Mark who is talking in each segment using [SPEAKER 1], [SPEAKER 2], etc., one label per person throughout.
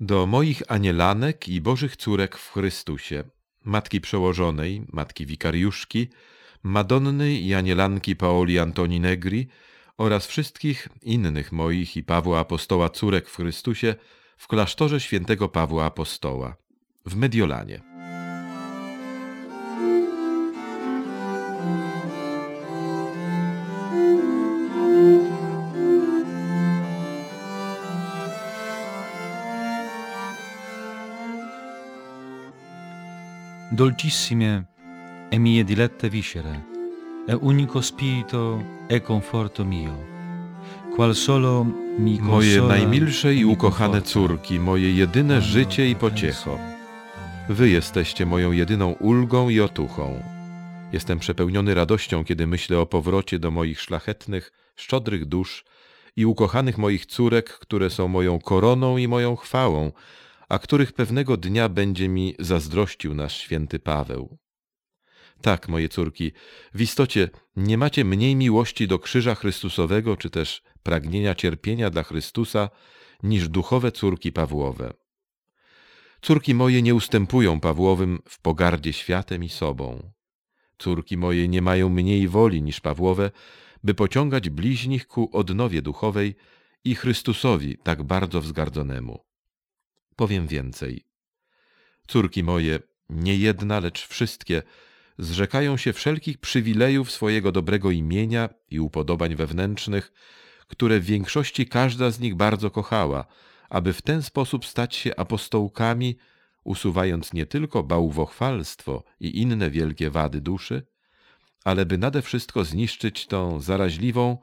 [SPEAKER 1] Do moich anielanek i bożych córek w Chrystusie, matki przełożonej, matki wikariuszki, Madonny i anielanki Paoli Antoni Negri oraz wszystkich innych moich i Pawła Apostoła córek w Chrystusie w klasztorze świętego Pawła Apostoła w Mediolanie.
[SPEAKER 2] Dolcissime e mie dilette viscere, e unico spirito e conforto mio, qual solo mi
[SPEAKER 1] Moje
[SPEAKER 2] consola
[SPEAKER 1] najmilsze
[SPEAKER 2] e
[SPEAKER 1] i ukochane córki, moje jedyne życie i pociecho. Wy jesteście moją jedyną ulgą i otuchą. Jestem przepełniony radością, kiedy myślę o powrocie do moich szlachetnych, szczodrych dusz i ukochanych moich córek, które są moją koroną i moją chwałą, a których pewnego dnia będzie mi zazdrościł nasz święty Paweł. Tak, moje córki, w istocie nie macie mniej miłości do krzyża Chrystusowego, czy też pragnienia cierpienia dla Chrystusa, niż duchowe córki Pawłowe. Córki moje nie ustępują Pawłowym w pogardzie światem i sobą. Córki moje nie mają mniej woli niż Pawłowe, by pociągać bliźnich ku odnowie duchowej i Chrystusowi tak bardzo wzgardzonemu. Powiem więcej. Córki moje, nie jedna, lecz wszystkie, zrzekają się wszelkich przywilejów swojego dobrego imienia i upodobań wewnętrznych, które w większości każda z nich bardzo kochała, aby w ten sposób stać się apostołkami, usuwając nie tylko bałwochwalstwo i inne wielkie wady duszy, ale by nade wszystko zniszczyć tą zaraźliwą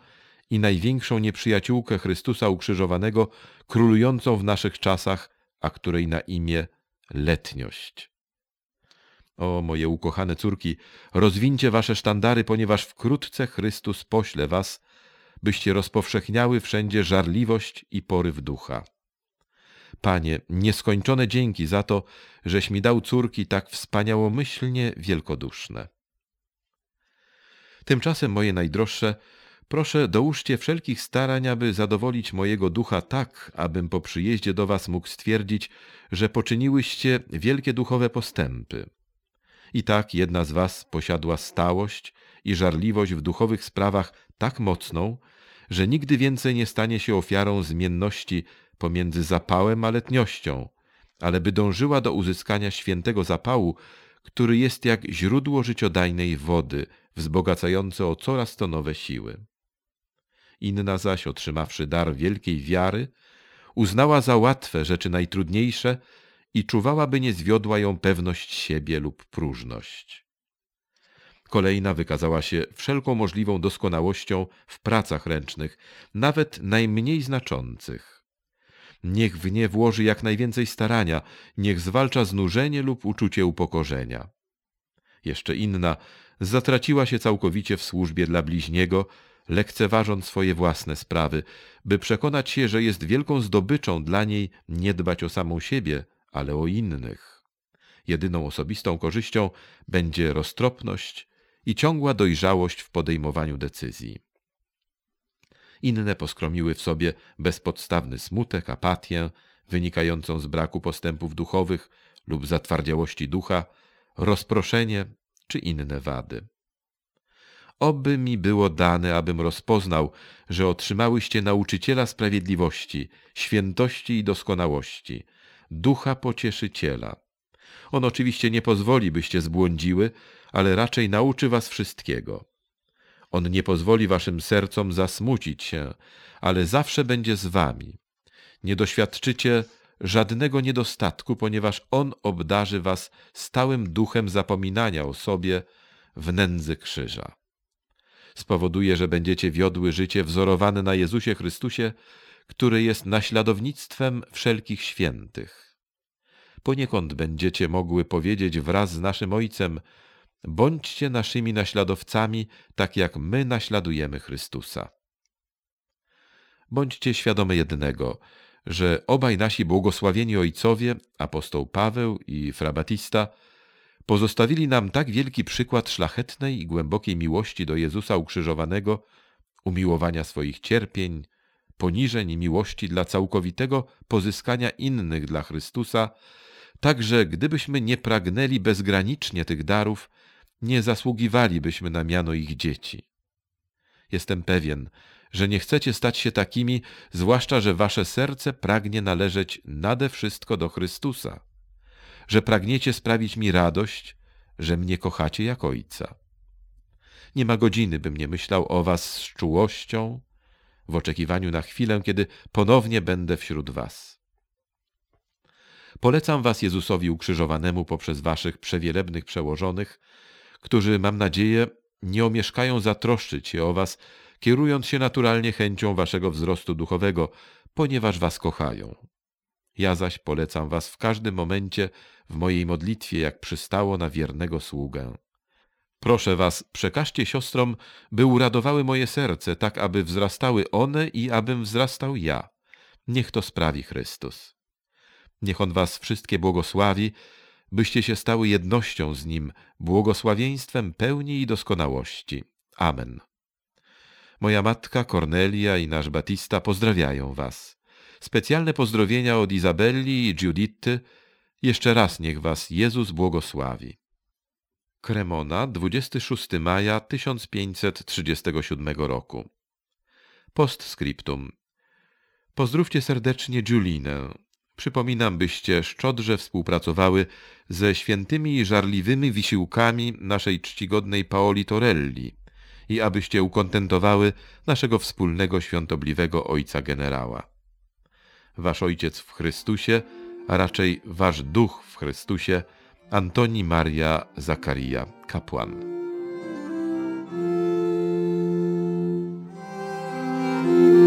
[SPEAKER 1] i największą nieprzyjaciółkę Chrystusa ukrzyżowanego, królującą w naszych czasach, a której na imię letniość. O moje ukochane córki, rozwincie wasze sztandary, ponieważ wkrótce Chrystus pośle was, byście rozpowszechniały wszędzie żarliwość i poryw ducha. Panie, nieskończone dzięki za to, żeś mi dał córki tak wspaniałomyślnie wielkoduszne. Tymczasem, moje najdroższe, proszę dołóżcie wszelkich starań, aby zadowolić mojego ducha tak, abym po przyjeździe do was mógł stwierdzić, że poczyniłyście wielkie duchowe postępy. I tak jedna z was posiadła stałość i żarliwość w duchowych sprawach tak mocną, że nigdy więcej nie stanie się ofiarą zmienności pomiędzy zapałem a letniością, ale by dążyła do uzyskania świętego zapału, który jest jak źródło życiodajnej wody, wzbogacające o coraz to nowe siły. Inna zaś, otrzymawszy dar wielkiej wiary, uznała za łatwe rzeczy najtrudniejsze i czuwała, by nie zwiodła ją pewność siebie lub próżność. Kolejna wykazała się wszelką możliwą doskonałością w pracach ręcznych, nawet najmniej znaczących. Niech w nie włoży jak najwięcej starania, niech zwalcza znużenie lub uczucie upokorzenia. Jeszcze inna zatraciła się całkowicie w służbie dla bliźniego, lekceważąc swoje własne sprawy, by przekonać się, że jest wielką zdobyczą dla niej nie dbać o samą siebie, ale o innych. Jedyną osobistą korzyścią będzie roztropność i ciągła dojrzałość w podejmowaniu decyzji. Inne poskromiły w sobie bezpodstawny smutek, apatię, wynikającą z braku postępów duchowych lub zatwardziałości ducha, rozproszenie czy inne wady. Oby mi było dane, abym rozpoznał, że otrzymałyście nauczyciela sprawiedliwości, świętości i doskonałości, ducha pocieszyciela. On oczywiście nie pozwoli, byście zbłądziły, ale raczej nauczy was wszystkiego. On nie pozwoli waszym sercom zasmucić się, ale zawsze będzie z wami. Nie doświadczycie żadnego niedostatku, ponieważ On obdarzy was stałym duchem zapominania o sobie w nędzy krzyża. Spowoduje, że będziecie wiodły życie wzorowane na Jezusie Chrystusie, który jest naśladownictwem wszelkich świętych. Poniekąd będziecie mogły powiedzieć wraz z naszym Ojcem, bądźcie naszymi naśladowcami, tak jak my naśladujemy Chrystusa. Bądźcie świadome jednego, że obaj nasi błogosławieni ojcowie, apostoł Paweł i fra Batista, pozostawili nam tak wielki przykład szlachetnej i głębokiej miłości do Jezusa ukrzyżowanego, umiłowania swoich cierpień, poniżeń i miłości dla całkowitego pozyskania innych dla Chrystusa, tak że gdybyśmy nie pragnęli bezgranicznie tych darów, nie zasługiwalibyśmy na miano ich dzieci. Jestem pewien, że nie chcecie stać się takimi, zwłaszcza, że wasze serce pragnie należeć nade wszystko do Chrystusa, że pragniecie sprawić mi radość, że mnie kochacie jak Ojca. Nie ma godziny, bym nie myślał o was z czułością, w oczekiwaniu na chwilę, kiedy ponownie będę wśród was. Polecam was Jezusowi ukrzyżowanemu poprzez waszych przewielebnych przełożonych, którzy, mam nadzieję, nie omieszkają zatroszczyć się o was, kierując się naturalnie chęcią waszego wzrostu duchowego, ponieważ was kochają. Ja zaś polecam was w każdym momencie w mojej modlitwie, jak przystało na wiernego sługę. Proszę was, przekażcie siostrom, by uradowały moje serce, tak aby wzrastały one i abym wzrastał ja. Niech to sprawi Chrystus. Niech On was wszystkie błogosławi, byście się stały jednością z Nim, błogosławieństwem pełni i doskonałości. Amen. Moja matka Kornelia i nasz Batista pozdrawiają was. Specjalne pozdrowienia od Izabelli i Giuditty. Jeszcze raz niech was Jezus błogosławi. Cremona, 26 maja 1537 roku. Postscriptum. Pozdrówcie serdecznie Julinę. Przypominam, byście szczodrze współpracowały ze świętymi i żarliwymi wysiłkami naszej czcigodnej Paoli Torelli i abyście ukontentowały naszego wspólnego świątobliwego ojca generała wasz Ojciec w Chrystusie, a raczej wasz Duch w Chrystusie, Antoni Maria Zakaria, kapłan. thank you